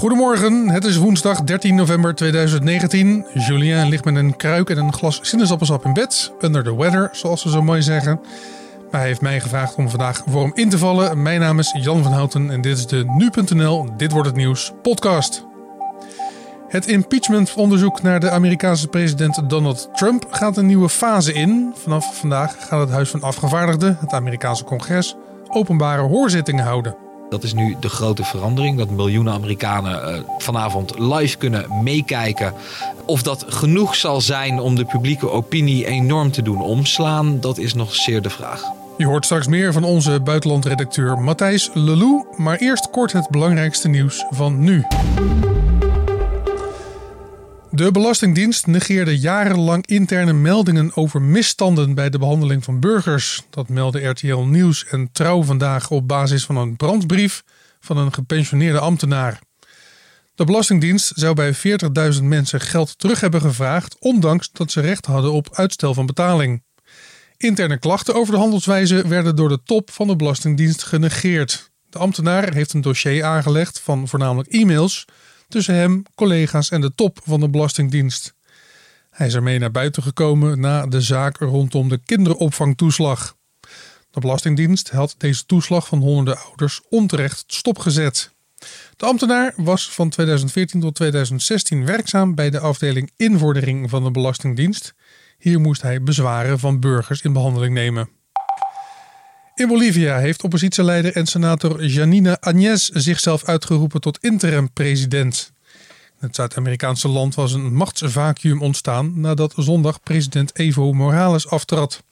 Goedemorgen, het is woensdag 13 november 2019. Julien ligt met een kruik en een glas sinaasappelsap in bed. Under the weather, zoals ze zo mooi zeggen. Maar hij heeft mij gevraagd om vandaag voor hem in te vallen. Mijn naam is Jan van Houten en dit is de Nu.nl Dit Wordt Het Nieuws podcast. Het impeachmentonderzoek naar de Amerikaanse president Donald Trump gaat een nieuwe fase in. Vanaf vandaag gaat het Huis van Afgevaardigden, het Amerikaanse congres, openbare hoorzittingen houden. Dat is nu de grote verandering. Dat miljoenen Amerikanen uh, vanavond live kunnen meekijken. Of dat genoeg zal zijn om de publieke opinie enorm te doen omslaan, dat is nog zeer de vraag. Je hoort straks meer van onze buitenlandredacteur Matthijs Lelou. Maar eerst kort het belangrijkste nieuws van nu. De Belastingdienst negeerde jarenlang interne meldingen over misstanden bij de behandeling van burgers. Dat meldde RTL Nieuws en Trouw vandaag op basis van een brandbrief van een gepensioneerde ambtenaar. De Belastingdienst zou bij 40.000 mensen geld terug hebben gevraagd, ondanks dat ze recht hadden op uitstel van betaling. Interne klachten over de handelswijze werden door de top van de Belastingdienst genegeerd. De ambtenaar heeft een dossier aangelegd van voornamelijk e-mails tussen hem, collega's en de top van de Belastingdienst. Hij is ermee naar buiten gekomen na de zaak rondom de kinderopvangtoeslag. De Belastingdienst had deze toeslag van honderden ouders onterecht stopgezet. De ambtenaar was van 2014 tot 2016 werkzaam bij de afdeling invordering van de Belastingdienst. Hier moest hij bezwaren van burgers in behandeling nemen. In Bolivia heeft oppositieleider en senator Janine Áñez zichzelf uitgeroepen tot interim-president. In het Zuid-Amerikaanse land was een machtsvacuum ontstaan nadat zondag president Evo Morales aftrad.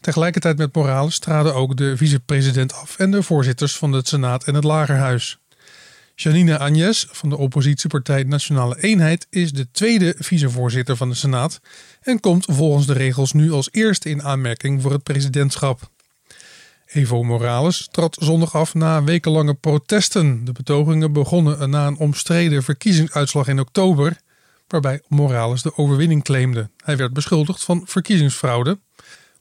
Tegelijkertijd met Morales traden ook de vicepresident af en de voorzitters van het Senaat en het Lagerhuis. Janine Áñez van de oppositiepartij Nationale Eenheid is de tweede vicevoorzitter van de Senaat en komt volgens de regels nu als eerste in aanmerking voor het presidentschap. Evo Morales trad zondag af na wekenlange protesten. De betogingen begonnen na een omstreden verkiezingsuitslag in oktober, waarbij Morales de overwinning claimde. Hij werd beschuldigd van verkiezingsfraude.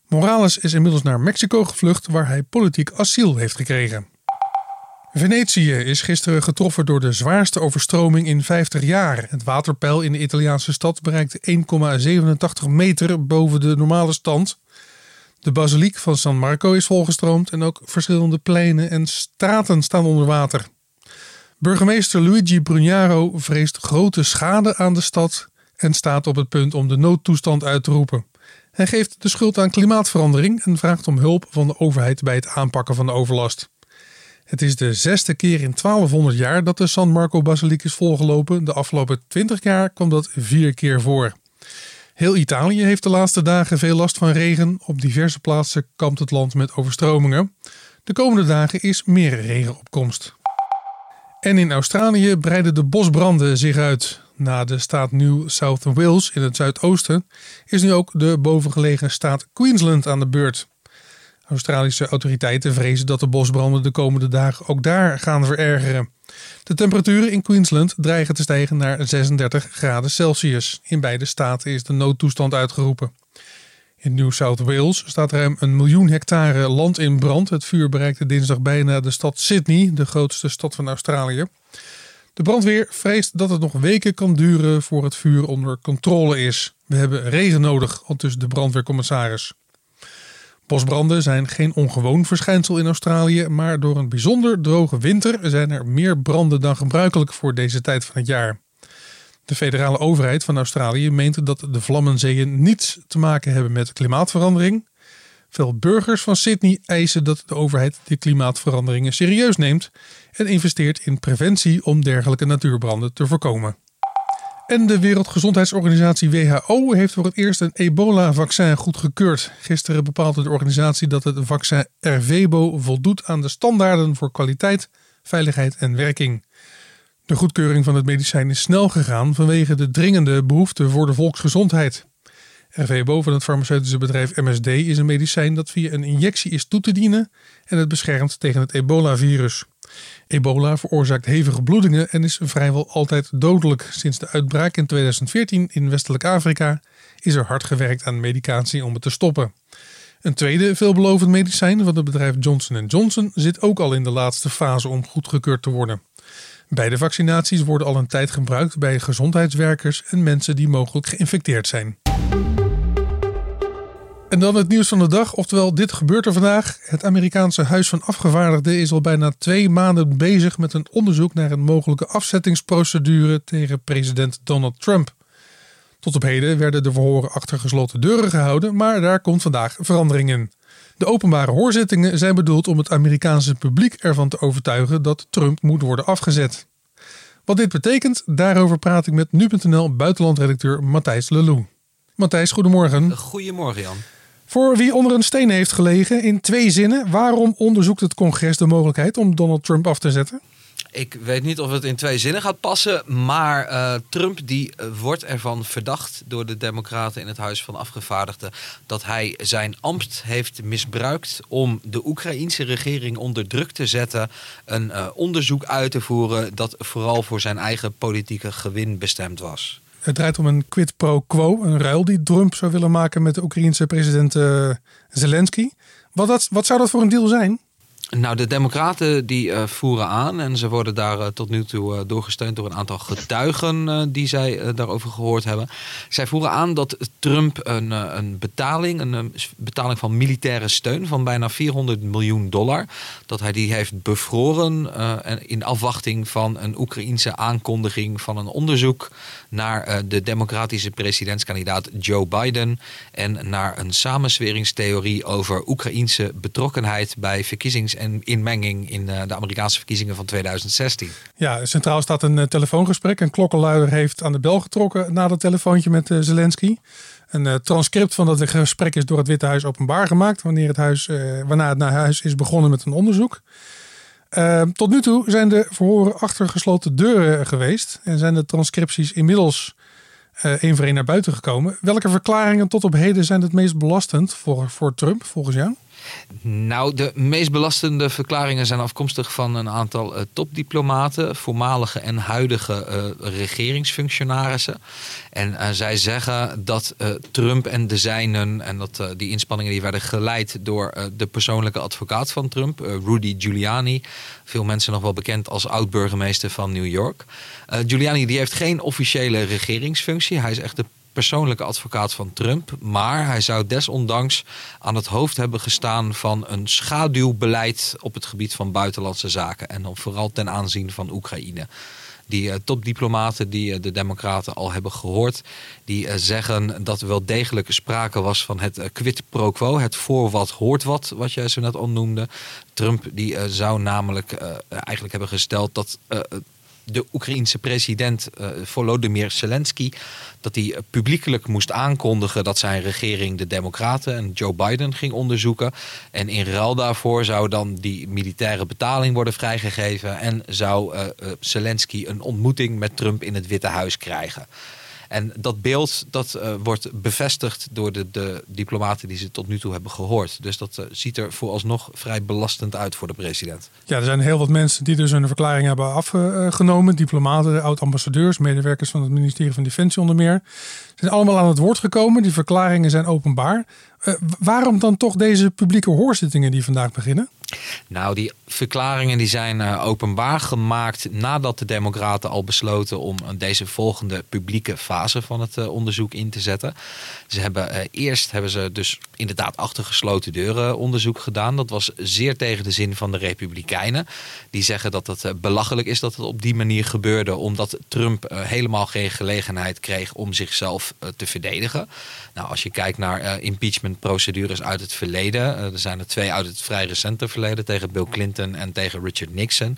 Morales is inmiddels naar Mexico gevlucht, waar hij politiek asiel heeft gekregen. Venetië is gisteren getroffen door de zwaarste overstroming in 50 jaar. Het waterpeil in de Italiaanse stad bereikte 1,87 meter boven de normale stand. De basiliek van San Marco is volgestroomd en ook verschillende pleinen en straten staan onder water. Burgemeester Luigi Brugnaro vreest grote schade aan de stad en staat op het punt om de noodtoestand uit te roepen. Hij geeft de schuld aan klimaatverandering en vraagt om hulp van de overheid bij het aanpakken van de overlast. Het is de zesde keer in 1200 jaar dat de San Marco Basiliek is volgelopen. De afgelopen 20 jaar kwam dat vier keer voor. Heel Italië heeft de laatste dagen veel last van regen. Op diverse plaatsen kampt het land met overstromingen. De komende dagen is meer regenopkomst. En in Australië breiden de bosbranden zich uit. Na de staat New South Wales in het zuidoosten is nu ook de bovengelegen staat Queensland aan de beurt. Australische autoriteiten vrezen dat de bosbranden de komende dagen ook daar gaan verergeren. De temperaturen in Queensland dreigen te stijgen naar 36 graden Celsius. In beide staten is de noodtoestand uitgeroepen. In New South Wales staat ruim een miljoen hectare land in brand. Het vuur bereikte dinsdag bijna de stad Sydney, de grootste stad van Australië. De brandweer vreest dat het nog weken kan duren voor het vuur onder controle is. We hebben regen nodig, al dus de brandweercommissaris. Bosbranden zijn geen ongewoon verschijnsel in Australië, maar door een bijzonder droge winter zijn er meer branden dan gebruikelijk voor deze tijd van het jaar. De federale overheid van Australië meent dat de vlammenzeeën niets te maken hebben met klimaatverandering. Veel burgers van Sydney eisen dat de overheid de klimaatveranderingen serieus neemt en investeert in preventie om dergelijke natuurbranden te voorkomen. En de Wereldgezondheidsorganisatie WHO heeft voor het eerst een ebola-vaccin goedgekeurd. Gisteren bepaalde de organisatie dat het vaccin Ervebo voldoet aan de standaarden voor kwaliteit, veiligheid en werking. De goedkeuring van het medicijn is snel gegaan vanwege de dringende behoefte voor de volksgezondheid. Ervebo van het farmaceutische bedrijf MSD is een medicijn dat via een injectie is toe te dienen en het beschermt tegen het ebola-virus. Ebola veroorzaakt hevige bloedingen en is vrijwel altijd dodelijk. Sinds de uitbraak in 2014 in Westelijk Afrika is er hard gewerkt aan medicatie om het te stoppen. Een tweede veelbelovend medicijn van het bedrijf Johnson Johnson zit ook al in de laatste fase om goedgekeurd te worden. Beide vaccinaties worden al een tijd gebruikt bij gezondheidswerkers en mensen die mogelijk geïnfecteerd zijn. En dan het nieuws van de dag, oftewel dit gebeurt er vandaag. Het Amerikaanse Huis van Afgevaardigden is al bijna twee maanden bezig met een onderzoek naar een mogelijke afzettingsprocedure tegen president Donald Trump. Tot op heden werden de verhoren achter gesloten deuren gehouden, maar daar komt vandaag verandering in. De openbare hoorzittingen zijn bedoeld om het Amerikaanse publiek ervan te overtuigen dat Trump moet worden afgezet. Wat dit betekent, daarover praat ik met nu.nl buitenlandredacteur Matthijs Lelou. Matthijs, goedemorgen. Goedemorgen Jan. Voor wie onder een steen heeft gelegen, in twee zinnen, waarom onderzoekt het congres de mogelijkheid om Donald Trump af te zetten? Ik weet niet of het in twee zinnen gaat passen, maar uh, Trump die uh, wordt ervan verdacht door de Democraten in het Huis van Afgevaardigden dat hij zijn ambt heeft misbruikt om de Oekraïense regering onder druk te zetten, een uh, onderzoek uit te voeren dat vooral voor zijn eigen politieke gewin bestemd was. Het draait om een quid pro quo, een ruil die Trump zou willen maken met de Oekraïense president Zelensky. Wat, dat, wat zou dat voor een deal zijn? Nou, de Democraten die uh, voeren aan en ze worden daar uh, tot nu toe uh, doorgesteund door een aantal getuigen die zij daarover gehoord hebben. Zij voeren aan dat Trump een, een betaling, een betaling van militaire steun van bijna 400 miljoen dollar, dat hij die heeft bevroren in afwachting van een Oekraïense aankondiging van een onderzoek naar de democratische presidentskandidaat Joe Biden en naar een samensweringstheorie over Oekraïense betrokkenheid bij verkiezings en inmenging in eh, de Amerikaanse verkiezingen van 2016. Ja, centraal staat een eh, telefoongesprek. Een klokkenluider heeft aan de bel getrokken na dat telefoontje met eh, Zelensky. Een transcript van dat gesprek is door het Witte Huis openbaar gemaakt. Wanneer het huis, waarna het naar huis is begonnen met een onderzoek. Tot nu toe zijn de verhoren achter gesloten deuren geweest. En zijn de transcripties inmiddels één voor één naar buiten gekomen. Welke verklaringen tot op heden zijn het meest belastend voor, voor Trump, volgens jou? Nou, de meest belastende verklaringen zijn afkomstig van een aantal uh, topdiplomaten, voormalige en huidige uh, regeringsfunctionarissen. En uh, zij zeggen dat Trump en de zijnen, en dat die inspanningen die werden geleid door de persoonlijke advocaat van Trump, Rudy Giuliani, veel mensen nog wel bekend als oud-burgemeester van New York. Giuliani die heeft geen officiële regeringsfunctie. Hij is echt de persoonlijke advocaat van Trump. Maar hij zou desondanks aan het hoofd hebben gestaan van een schaduwbeleid op het gebied van buitenlandse zaken. En dan vooral ten aanzien van Oekraïne. Die uh, topdiplomaten die uh, de Democraten al hebben gehoord, die uh, zeggen dat er wel degelijk sprake was van het quid pro quo, het voor wat hoort wat, wat jij zo net al noemde. Trump die zou namelijk eigenlijk hebben gesteld dat de Oekraïense president uh, Volodymyr Zelensky dat hij publiekelijk moest aankondigen dat zijn regering de Democraten en Joe Biden ging onderzoeken. En in ruil daarvoor zou dan die militaire betaling worden vrijgegeven en zou uh, Zelensky een ontmoeting met Trump in het Witte Huis krijgen. En dat beeld dat, uh, wordt bevestigd door de, de, diplomaten die ze tot nu toe hebben gehoord. Dus dat uh, ziet er vooralsnog vrij belastend uit voor de president. Ja, er zijn heel wat mensen die dus hun verklaring hebben afgenomen. Diplomaten, oud-ambassadeurs, medewerkers van het ministerie van Defensie onder meer. Ze zijn allemaal aan het woord gekomen. Die verklaringen zijn openbaar. Uh, waarom dan toch deze publieke hoorzittingen die vandaag beginnen? Nou, die verklaringen die zijn uh, openbaar gemaakt nadat de Democraten al besloten om deze volgende publieke fase van het uh, onderzoek in te zetten. Ze hebben eerst hebben ze dus inderdaad achter gesloten deuren onderzoek gedaan. Dat was zeer tegen de zin van de Republikeinen. Die zeggen dat het belachelijk is dat het op die manier gebeurde, omdat Trump helemaal geen gelegenheid kreeg om zichzelf te verdedigen. Nou, als je kijkt naar impeachment-procedures uit het verleden, er zijn er twee uit het vrij recente verleden tegen Bill Clinton en tegen Richard Nixon.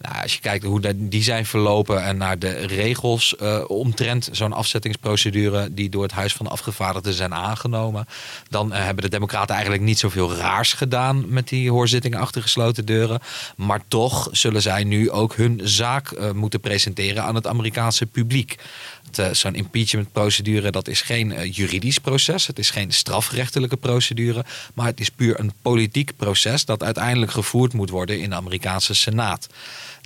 Nou, als je kijkt hoe die zijn verlopen en naar de regels uh, omtrent zo'n afzettingsprocedure die door het Huis van de Afgevaardigden zijn aangenomen, dan uh, hebben de Democraten eigenlijk niet zoveel raars gedaan met die hoorzittingen achter gesloten deuren. Maar toch zullen zij nu ook hun zaak uh, moeten presenteren aan het Amerikaanse publiek. Zo'n impeachment-procedure, dat is geen juridisch proces, het is geen strafrechtelijke procedure, maar het is puur een politiek proces dat uiteindelijk gevoerd moet worden in de Amerikaanse Senaat.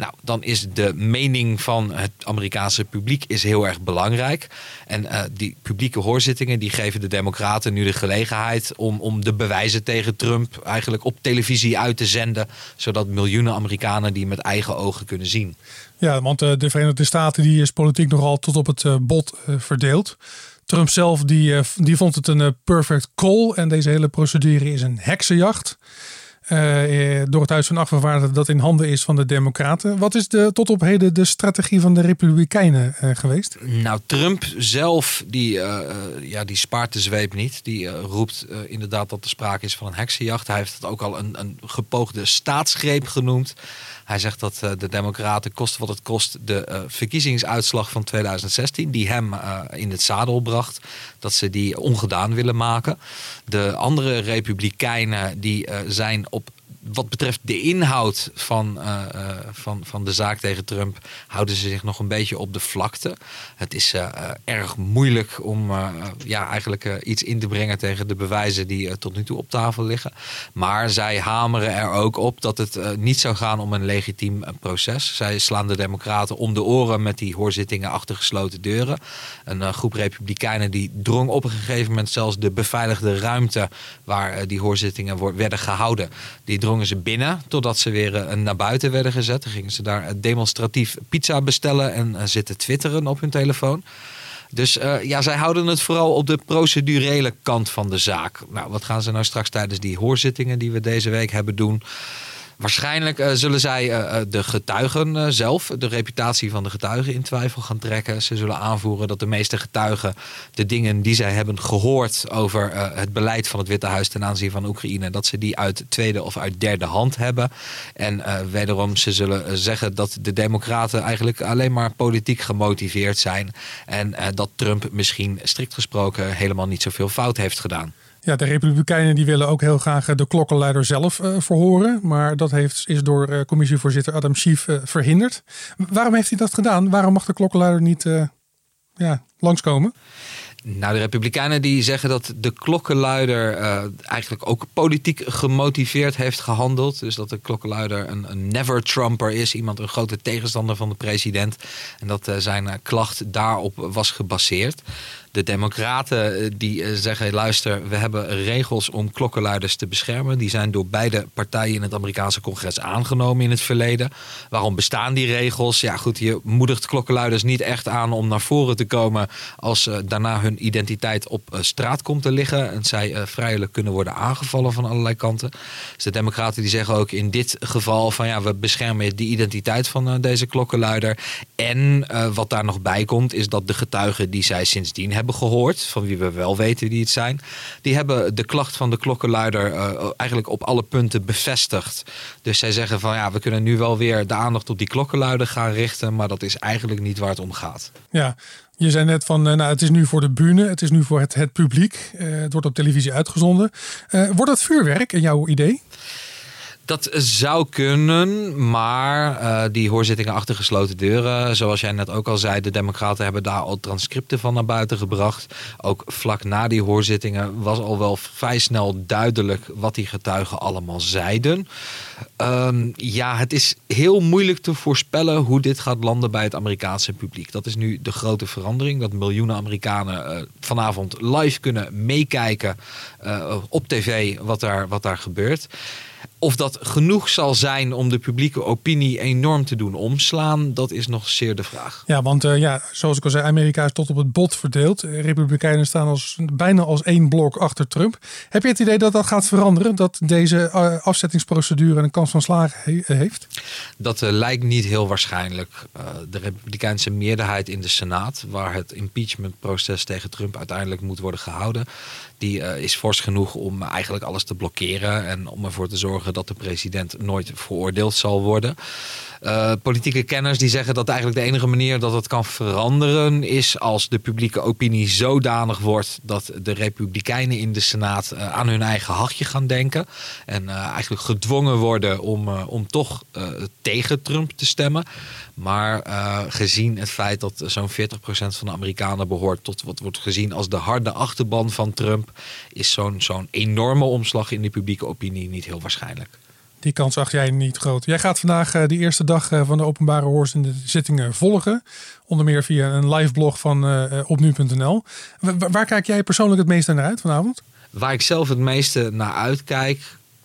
Nou, dan is de mening van het Amerikaanse publiek is heel erg belangrijk. En uh, die publieke hoorzittingen die geven de Democraten nu de gelegenheid om, om de bewijzen tegen Trump eigenlijk op televisie uit te zenden. Zodat miljoenen Amerikanen die met eigen ogen kunnen zien. Ja, want uh, de Verenigde Staten die is politiek nogal tot op het uh, bot verdeeld. Trump zelf die, die vond het een perfect call. En deze hele procedure is een heksenjacht. Uh, door het Huis van Afgevaardigden dat in handen is van de Democraten. Wat is de, tot op heden de strategie van de Republikeinen uh, geweest? Nou, Trump zelf die, ja, die spaart de zweep niet. Die roept inderdaad dat er sprake is van een heksenjacht. Hij heeft het ook al een, een gepoogde staatsgreep genoemd. Hij zegt dat de Democraten, kost wat het kost, de verkiezingsuitslag van 2016, die hem in het zadel bracht, dat ze die ongedaan willen maken. De andere Republikeinen die zijn op wat betreft de inhoud van, uh, van, van de zaak tegen Trump houden ze zich nog een beetje op de vlakte. Het is uh, erg moeilijk om ja, eigenlijk iets in te brengen tegen de bewijzen die tot nu toe op tafel liggen. Maar zij hameren er ook op dat het niet zou gaan om een legitiem proces. Zij slaan de Democraten om de oren met die hoorzittingen achter gesloten deuren. Een groep Republikeinen die drong op een gegeven moment zelfs de beveiligde ruimte waar die hoorzittingen werden gehouden. Die ze binnen totdat ze weer uh, naar buiten werden gezet. Dan gingen ze daar eh, demonstratief pizza bestellen en uh, zitten twitteren op hun telefoon. Dus ja, zij houden het vooral op de procedurele kant van de zaak. Nou, wat gaan ze nou straks tijdens die hoorzittingen die we deze week hebben doen? Waarschijnlijk uh, zullen zij uh, de getuigen zelf, de reputatie van de getuigen in twijfel gaan trekken. Ze zullen aanvoeren dat de meeste getuigen de dingen die zij hebben gehoord over het beleid van het Witte Huis ten aanzien van Oekraïne, dat ze die uit tweede of uit derde hand hebben. En wederom, ze zullen zeggen dat de Democraten eigenlijk alleen maar politiek gemotiveerd zijn. En dat Trump misschien strikt gesproken helemaal niet zoveel fout heeft gedaan. Ja, de Republikeinen die willen ook heel graag eh, de klokkenluider zelf uh, verhoren. Maar dat heeft, is door uh, commissievoorzitter Adam Schief verhinderd. Waarom heeft hij dat gedaan? Waarom mag de klokkenluider niet ja, langskomen? Nou, de Republikeinen die zeggen dat de klokkenluider eigenlijk ook politiek gemotiveerd heeft gehandeld. Dus dat de klokkenluider een, een never-Trumper is, iemand een grote tegenstander van de president. En dat zijn klacht daarop was gebaseerd. De Democraten die zeggen: luister, we hebben regels om klokkenluiders te beschermen. Die zijn door beide partijen in het Amerikaanse congres aangenomen in het verleden. Waarom bestaan die regels? Ja, goed, je moedigt klokkenluiders niet echt aan om naar voren te komen als daarna hun identiteit op eh, straat komt te liggen. En zij vrijelijk kunnen worden aangevallen van allerlei kanten. Dus de Democraten die zeggen ook in dit geval van ja, we beschermen de identiteit van deze klokkenluider. En wat daar nog bij komt, is dat de getuigen die zij sindsdien hebben gehoord, van wie we wel weten wie het zijn, die hebben de klacht van de klokkenluider eigenlijk op alle punten bevestigd. Dus zij zeggen van ja, we kunnen nu wel weer de aandacht op die klokkenluider gaan richten, maar dat is eigenlijk niet waar het om gaat. Ja, je zei net van, nou, het is nu voor de bühne, het is nu voor het, het publiek. Uh, het wordt op televisie uitgezonden. Wordt dat vuurwerk in jouw idee? Dat zou kunnen, maar uh, die hoorzittingen achter gesloten deuren, zoals jij net ook al zei, de Democraten hebben daar al transcripten van naar buiten gebracht. Ook vlak na die hoorzittingen was al wel vrij snel duidelijk wat die getuigen allemaal zeiden. Um, ja, het is heel moeilijk te voorspellen hoe dit gaat landen bij het Amerikaanse publiek. Dat is nu de grote verandering. Dat miljoenen Amerikanen uh, vanavond live kunnen meekijken uh, op tv wat daar, wat daar gebeurt. Of dat genoeg zal zijn om de publieke opinie enorm te doen omslaan, dat is nog zeer de vraag. Ja, want uh, ja, zoals ik al zei, Amerika is tot op het bot verdeeld. Republikeinen staan als, bijna als één blok achter Trump. Heb je het idee dat dat gaat veranderen? Dat deze afzettingsprocedure kans van slagen he heeft? Dat uh, lijkt niet heel waarschijnlijk. de Republikeinse meerderheid in de Senaat, waar het impeachmentproces tegen Trump uiteindelijk moet worden gehouden, die is fors genoeg om eigenlijk alles te blokkeren en om ervoor te zorgen dat de president nooit veroordeeld zal worden. Uh, politieke kenners die zeggen dat eigenlijk de enige manier dat het kan veranderen is als de publieke opinie zodanig wordt dat de republikeinen in de Senaat uh, aan hun eigen hachje gaan denken. En uh, eigenlijk gedwongen worden om, om toch tegen Trump te stemmen. Maar gezien het feit dat zo'n 40% van de Amerikanen behoort tot wat wordt gezien als de harde achterban van Trump, is zo'n zo'n enorme omslag in de publieke opinie niet heel waarschijnlijk. Die kans acht jij niet groot. Jij gaat vandaag uh, de eerste dag uh, van de openbare hoorzittingen volgen. Onder meer via een live blog van uh, opnu.nl. waar kijk jij persoonlijk het meeste naar uit vanavond? Waar ik zelf het meeste naar uitkijk,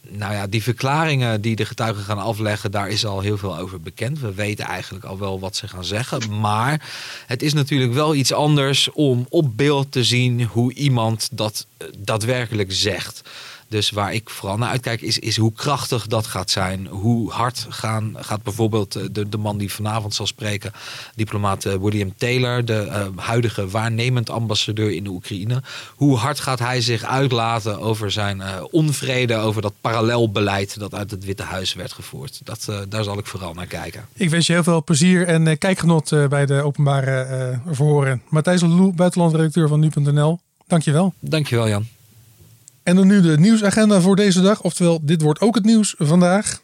nou ja, die verklaringen die de getuigen gaan afleggen, daar is al heel veel over bekend. We weten eigenlijk al wel wat ze gaan zeggen. Maar het is natuurlijk wel iets anders om op beeld te zien hoe iemand dat daadwerkelijk zegt. Dus waar ik vooral naar uitkijk is, is hoe krachtig dat gaat zijn. Hoe hard gaan, gaat bijvoorbeeld eh, de, de man die vanavond zal spreken, diplomaat eh, William Taylor, de uh, huidige waarnemend ambassadeur in de Oekraïne. Hoe hard gaat hij zich uitlaten over zijn uh, onvrede, over dat parallelbeleid dat uit het Witte Huis werd gevoerd. Dat, uh, daar zal ik vooral naar kijken. Ik wens je heel veel plezier en kijkgenot bij de openbare verhoren. Matthijs Lou, buitenlandredacteur van nu.nl. Dankjewel. Dankjewel Jan. En dan nu de nieuwsagenda voor deze dag. Oftewel, dit wordt ook het nieuws vandaag.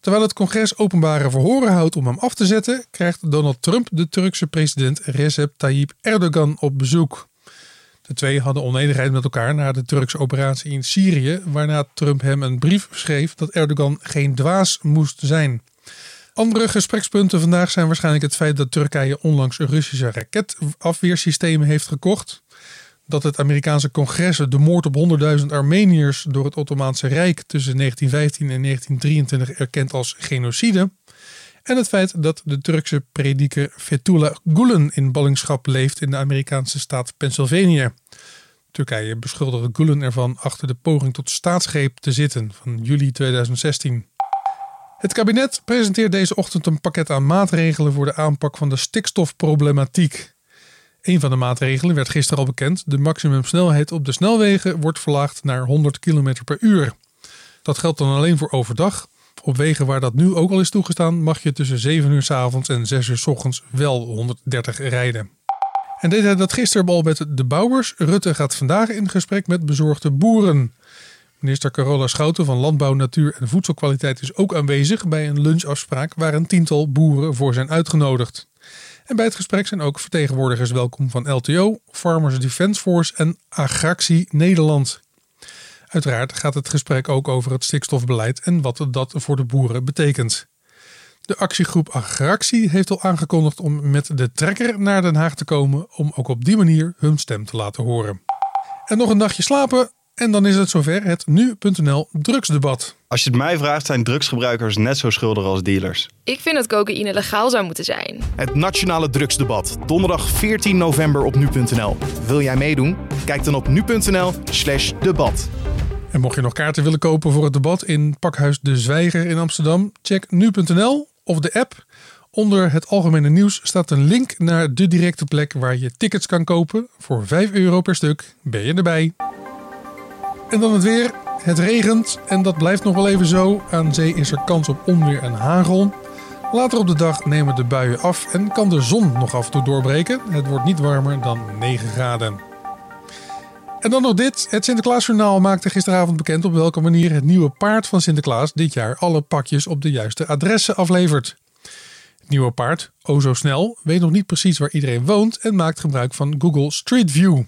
Terwijl het congres openbare verhoren houdt om hem af te zetten, krijgt Donald Trump de Turkse president Recep Tayyip Erdogan op bezoek. De twee hadden onenigheid met elkaar na de Turkse operatie in Syrië, waarna Trump hem een brief schreef dat Erdogan geen dwaas moest zijn. Andere gesprekspunten vandaag zijn waarschijnlijk het feit dat Turkije onlangs Russische raketafweersystemen heeft gekocht dat het Amerikaanse congres de moord op 100.000 Armeniërs door het Ottomaanse Rijk tussen 1915 en 1923 erkent als genocide. En het feit dat de Turkse prediker Fethullah Gulen in ballingschap leeft in de Amerikaanse staat Pennsylvania. Turkije beschuldigde Gulen ervan achter de poging tot staatsgreep te zitten van juli 2016. Het kabinet presenteert deze ochtend een pakket aan maatregelen voor de aanpak van de stikstofproblematiek. Een van de maatregelen werd gisteren al bekend. De maximumsnelheid op de snelwegen wordt verlaagd naar 100 km per uur. Dat geldt dan alleen voor overdag. Op wegen waar dat nu ook al is toegestaan, mag je tussen 7 uur s avonds en 6 uur s ochtends wel 130 rijden. En deed hij dat gisteren al met de bouwers. Rutte gaat vandaag in gesprek met bezorgde boeren. Minister Carola Schouten van Landbouw, Natuur en Voedselkwaliteit is ook aanwezig bij een lunchafspraak waar een tiental boeren voor zijn uitgenodigd. En bij het gesprek zijn ook vertegenwoordigers welkom van LTO, Farmers Defence Force en Agractie Nederland. Uiteraard gaat het gesprek ook over het stikstofbeleid en wat dat voor de boeren betekent. De actiegroep Agractie heeft al aangekondigd om met de trekker naar Den Haag te komen om ook op die manier hun stem te laten horen. En nog een nachtje slapen en dan is het zover het nu.nl drugsdebat. Als je het mij vraagt, zijn drugsgebruikers net zo schuldig als dealers. Ik vind dat cocaïne legaal zou moeten zijn. Het nationale drugsdebat, donderdag 14 november op nu.nl. Wil jij meedoen? Kijk dan op nu.nl/slash debat. En mocht je nog kaarten willen kopen voor het debat in Pakhuis De Zwijger in Amsterdam, check nu.nl of de app. Onder het algemene nieuws staat een link naar de directe plek waar je tickets kan kopen. Voor 5 euro per stuk ben je erbij. En dan het weer. Het regent en dat blijft nog wel even zo. Aan zee is er kans op onweer en hagel. Later op de dag nemen de buien af en kan de zon nog af en toe doorbreken. Het wordt niet warmer dan 9 graden. En dan nog dit. Het Sinterklaasjournaal maakte gisteravond bekend op welke manier het nieuwe paard van Sinterklaas dit jaar alle pakjes op de juiste adressen aflevert. Het nieuwe paard, o zo snel, weet nog niet precies waar iedereen woont en maakt gebruik van Google Street View.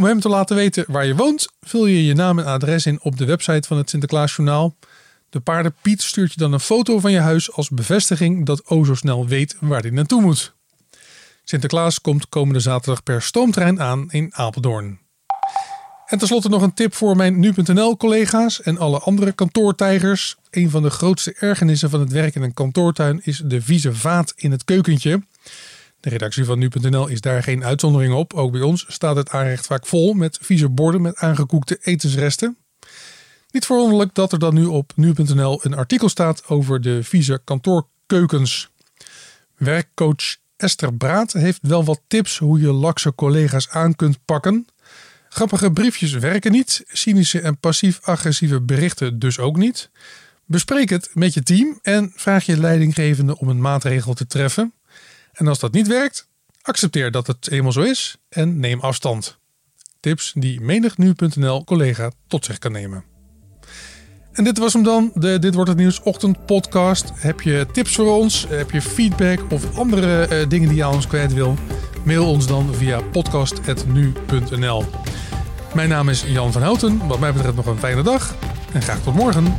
Om hem te laten weten waar je woont, vul je je naam en adres in op de website van het Sinterklaasjournaal. De paardenpiet stuurt je dan een foto van je huis als bevestiging dat O zo snel weet waar hij naartoe moet. Sinterklaas komt komende zaterdag per stoomtrein aan in Apeldoorn. En tenslotte nog een tip voor mijn nu.nl-collega's en alle andere kantoortijgers. Een van de grootste ergernissen van het werk in een kantoortuin is de vieze vaat in het keukentje. De redactie van nu.nl is daar geen uitzondering op. Ook bij ons staat het aanrecht vaak vol met vieze borden met aangekoekte etensresten. Niet verwonderlijk dat er dan nu op nu.nl een artikel staat over de vieze kantoorkeukens. Werkcoach Esther Braat heeft wel wat tips hoe je lakse collega's aan kunt pakken. Grappige briefjes werken niet, cynische en passief-agressieve berichten dus ook niet. Bespreek het met je team en vraag je leidinggevende om een maatregel te treffen. En als dat niet werkt, accepteer dat het eenmaal zo is en neem afstand. Tips die menig nu.nl collega tot zich kan nemen. En dit was hem dan, de Dit Wordt Het Nieuws Ochtend podcast. Heb je tips voor ons? Heb je feedback of andere uh, dingen die je aan ons kwijt wil? Mail ons dan via podcast.nu.nl Mijn naam is Jan van Houten. Wat mij betreft nog een fijne dag en graag tot morgen.